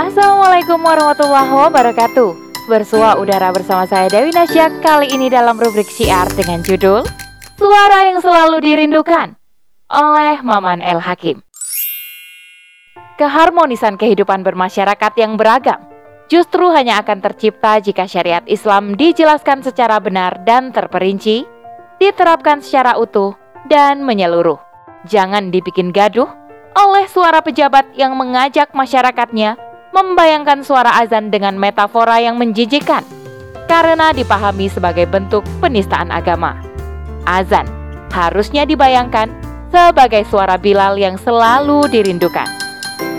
Assalamualaikum warahmatullahi wabarakatuh. Bersua udara bersama saya Dewi Nasya Kali ini dalam rubrik syiar dengan judul Suara yang selalu dirindukan Oleh Maman El Hakim. Keharmonisan kehidupan bermasyarakat yang beragam Justru hanya akan tercipta jika syariat Islam dijelaskan secara benar dan terperinci Diterapkan secara utuh dan menyeluruh. Jangan dibikin gaduh oleh suara pejabat yang mengajak masyarakatnya membayangkan suara azan dengan metafora yang menjijikan karena dipahami sebagai bentuk penistaan agama. Azan harusnya dibayangkan sebagai suara Bilal yang selalu dirindukan.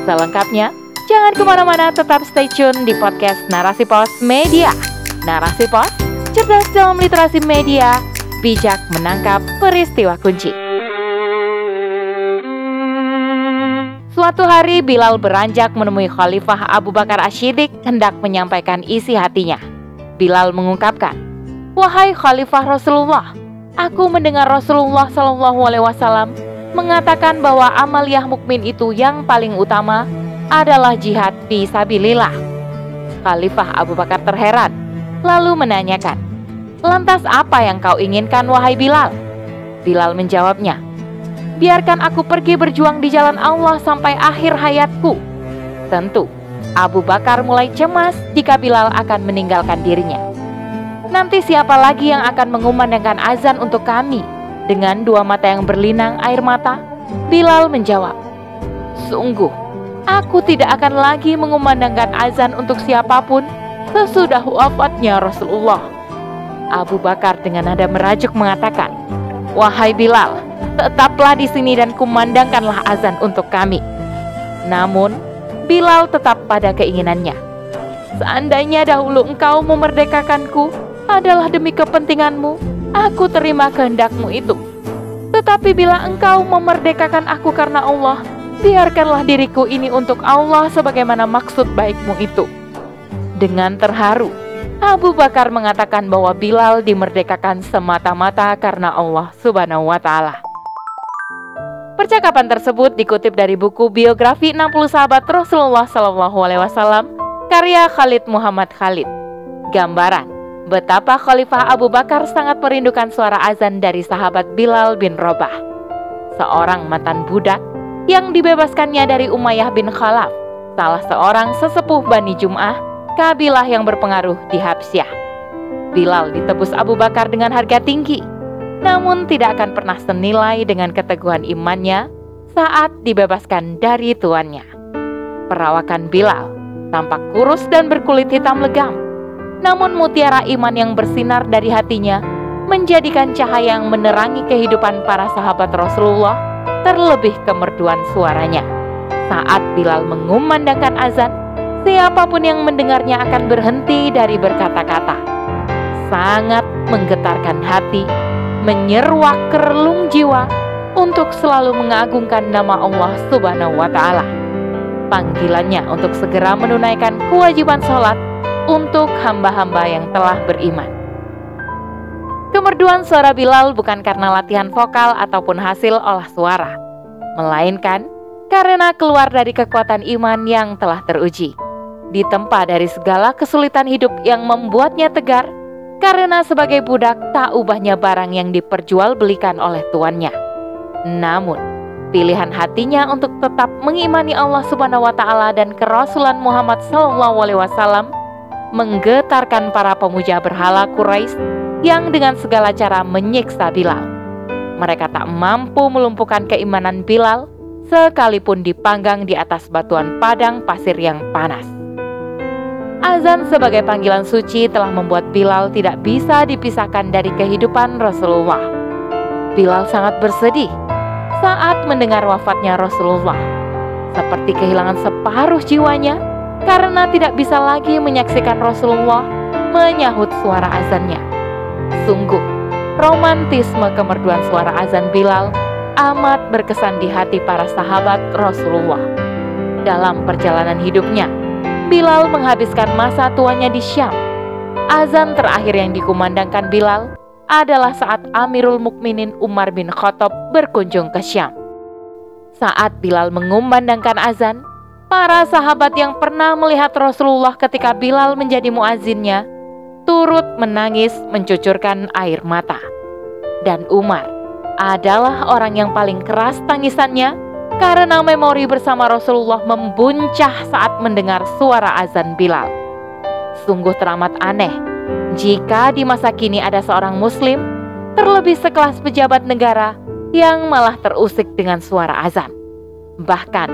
Selengkapnya, jangan ke mana-mana tetap stay tune di podcast Narasi Pos Media. Narasi Pos, cerdas dalam literasi media, bijak menangkap peristiwa kunci. Suatu hari Bilal beranjak menemui Khalifah Abu Bakar Ashidik hendak menyampaikan isi hatinya. Bilal mengungkapkan, "Wahai Khalifah Rasulullah, aku mendengar Rasulullah Shallallahu alaihi wasallam mengatakan bahwa amaliyah mukmin itu yang paling utama adalah jihad fi sabilillah." Khalifah Abu Bakar terheran, lalu menanyakan, "Lantas apa yang kau inginkan wahai Bilal?" Bilal menjawabnya, biarkan aku pergi berjuang di jalan Allah sampai akhir hayatku. Tentu, Abu Bakar mulai cemas jika Bilal akan meninggalkan dirinya. Nanti siapa lagi yang akan mengumandangkan azan untuk kami? Dengan dua mata yang berlinang air mata, Bilal menjawab, Sungguh, aku tidak akan lagi mengumandangkan azan untuk siapa pun sesudah wafatnya Rasulullah. Abu Bakar dengan nada merajuk mengatakan, Wahai Bilal, tetaplah di sini dan kumandangkanlah azan untuk kami. Namun, Bilal tetap pada keinginannya. Seandainya dahulu engkau memerdekakanku adalah demi kepentinganmu, aku terima kehendakmu itu. Tetapi bila engkau memerdekakan aku karena Allah, biarkanlah diriku ini untuk Allah sebagaimana maksud baikmu itu. Dengan terharu, Abu Bakar mengatakan bahwa Bilal dimerdekakan semata-mata karena Allah Subhanahu wa taala. Percakapan tersebut dikutip dari buku biografi 60 sahabat Rasulullah Shallallahu Alaihi Wasallam karya Khalid Muhammad Khalid. Gambaran betapa Khalifah Abu Bakar sangat merindukan suara azan dari sahabat Bilal bin Robah, seorang mantan budak yang dibebaskannya dari Umayyah bin Khalaf, salah seorang sesepuh Bani Jum'ah, kabilah yang berpengaruh di Habsyah. Bilal ditebus Abu Bakar dengan harga tinggi namun tidak akan pernah senilai dengan keteguhan imannya saat dibebaskan dari tuannya. Perawakan Bilal tampak kurus dan berkulit hitam legam, namun mutiara iman yang bersinar dari hatinya menjadikan cahaya yang menerangi kehidupan para sahabat Rasulullah, terlebih kemerduan suaranya. Saat Bilal mengumandangkan azan, siapa pun yang mendengarnya akan berhenti dari berkata-kata. Sangat menggetarkan hati menyeruak kerlung jiwa untuk selalu mengagungkan nama Allah Subhanahu wa taala. Panggilannya untuk segera menunaikan kewajiban sholat untuk hamba-hamba yang telah beriman. Kemerduan suara Bilal bukan karena latihan vokal ataupun hasil olah suara, melainkan karena keluar dari kekuatan iman yang telah teruji. Ditempa dari segala kesulitan hidup yang membuatnya tegar, karena sebagai budak tak ubahnya barang yang diperjualbelikan oleh tuannya. Namun, pilihan hatinya untuk tetap mengimani Allah Subhanahu wa taala dan kerasulan Muhammad wasallam menggetarkan para pemuja berhala Quraisy yang dengan segala cara menyiksa Bilal. Mereka tak mampu melumpuhkan keimanan Bilal sekalipun dipanggang di atas batuan padang pasir yang panas. Azan sebagai panggilan suci telah membuat Bilal tidak bisa dipisahkan dari kehidupan Rasulullah. Bilal sangat bersedih saat mendengar wafatnya Rasulullah, seperti kehilangan separuh jiwanya karena tidak bisa lagi menyaksikan Rasulullah menyahut suara azannya. Sungguh, romantisme kemerduan suara azan Bilal amat berkesan di hati para sahabat Rasulullah. Dalam perjalanan hidupnya, Bilal menghabiskan masa tuanya di Syam. Azan terakhir yang dikumandangkan Bilal adalah saat Amirul Mukminin Umar bin Khattab berkunjung ke Syam. Saat Bilal mengumandangkan azan, para sahabat yang pernah melihat Rasulullah ketika Bilal menjadi muazinnya turut menangis mencucurkan air mata. Dan Umar adalah orang yang paling keras tangisannya karena memori bersama Rasulullah membuncah saat mendengar suara azan Bilal. Sungguh teramat aneh jika di masa kini ada seorang muslim, terlebih sekelas pejabat negara yang malah terusik dengan suara azan. Bahkan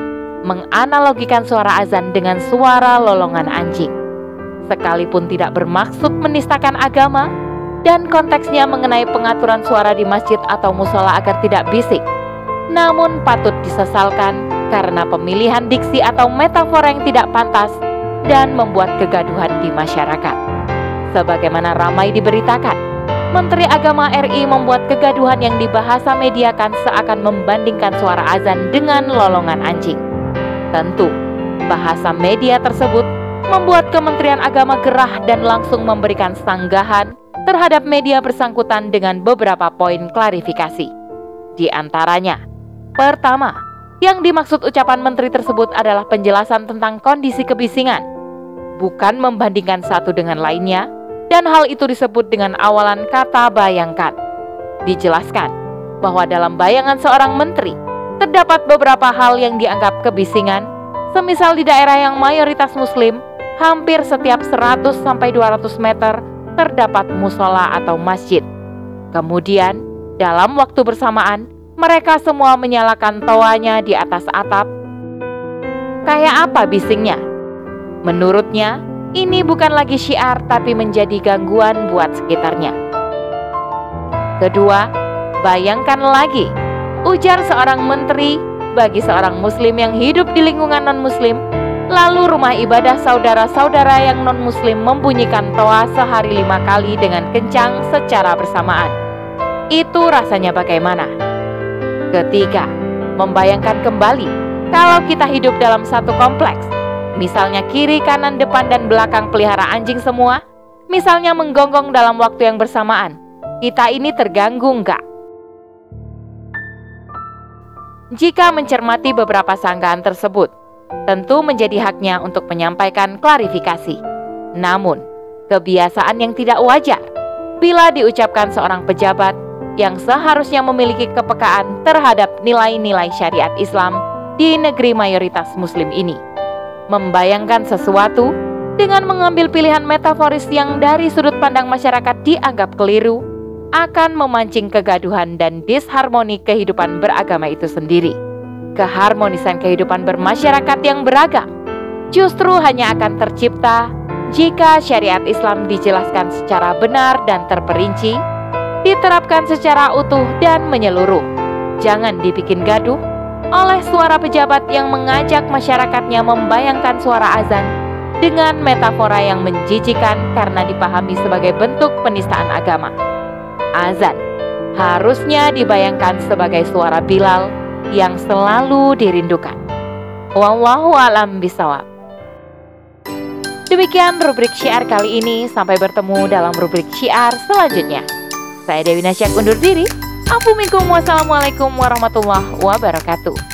menganalogikan suara azan dengan suara lolongan anjing sekalipun tidak bermaksud menistakan agama dan konteksnya mengenai pengaturan suara di masjid atau musola agar tidak bisik. Namun patut disesalkan karena pemilihan diksi atau metafora yang tidak pantas dan membuat kegaduhan di masyarakat. Sebagaimana ramai diberitakan, Menteri Agama RI membuat kegaduhan yang dibahasa mediakan seakan membandingkan suara azan dengan lolongan anjing. Tentu, bahasa media tersebut membuat Kementerian Agama gerah dan langsung memberikan sanggahan terhadap media bersangkutan dengan beberapa poin klarifikasi. Di antaranya, pertama, yang dimaksud ucapan menteri tersebut adalah penjelasan tentang kondisi kebisingan, bukan membandingkan satu dengan lainnya, dan hal itu disebut dengan awalan kata bayangkan. Dijelaskan bahwa dalam bayangan seorang menteri, terdapat beberapa hal yang dianggap kebisingan, semisal di daerah yang mayoritas muslim, hampir setiap 100 sampai 200 meter terdapat musola atau masjid. Kemudian, dalam waktu bersamaan, mereka semua menyalakan toanya di atas atap. Kayak apa bisingnya? Menurutnya, ini bukan lagi syiar tapi menjadi gangguan buat sekitarnya. Kedua, bayangkan lagi, ujar seorang menteri bagi seorang muslim yang hidup di lingkungan non-muslim Lalu rumah ibadah saudara-saudara yang non-muslim membunyikan toa sehari lima kali dengan kencang secara bersamaan. Itu rasanya bagaimana? Ketiga, membayangkan kembali kalau kita hidup dalam satu kompleks, misalnya kiri, kanan, depan, dan belakang pelihara anjing semua, misalnya menggonggong dalam waktu yang bersamaan, kita ini terganggu enggak? Jika mencermati beberapa sanggahan tersebut, tentu menjadi haknya untuk menyampaikan klarifikasi. Namun, kebiasaan yang tidak wajar bila diucapkan seorang pejabat yang seharusnya memiliki kepekaan terhadap nilai-nilai syariat Islam di negeri mayoritas Muslim ini. Membayangkan sesuatu dengan mengambil pilihan metaforis yang dari sudut pandang masyarakat dianggap keliru akan memancing kegaduhan dan disharmoni kehidupan beragama itu sendiri keharmonisan kehidupan bermasyarakat yang beragam justru hanya akan tercipta jika syariat Islam dijelaskan secara benar dan terperinci, diterapkan secara utuh dan menyeluruh. Jangan dibikin gaduh oleh suara pejabat yang mengajak masyarakatnya membayangkan suara azan dengan metafora yang menjijikan karena dipahami sebagai bentuk penistaan agama. Azan harusnya dibayangkan sebagai suara Bilal yang selalu dirindukan. Wallahu alam bisawab. Demikian rubrik syiar kali ini. Sampai bertemu dalam rubrik syiar selanjutnya. Saya Dewi Nasyak undur diri. Assalamualaikum warahmatullahi wabarakatuh.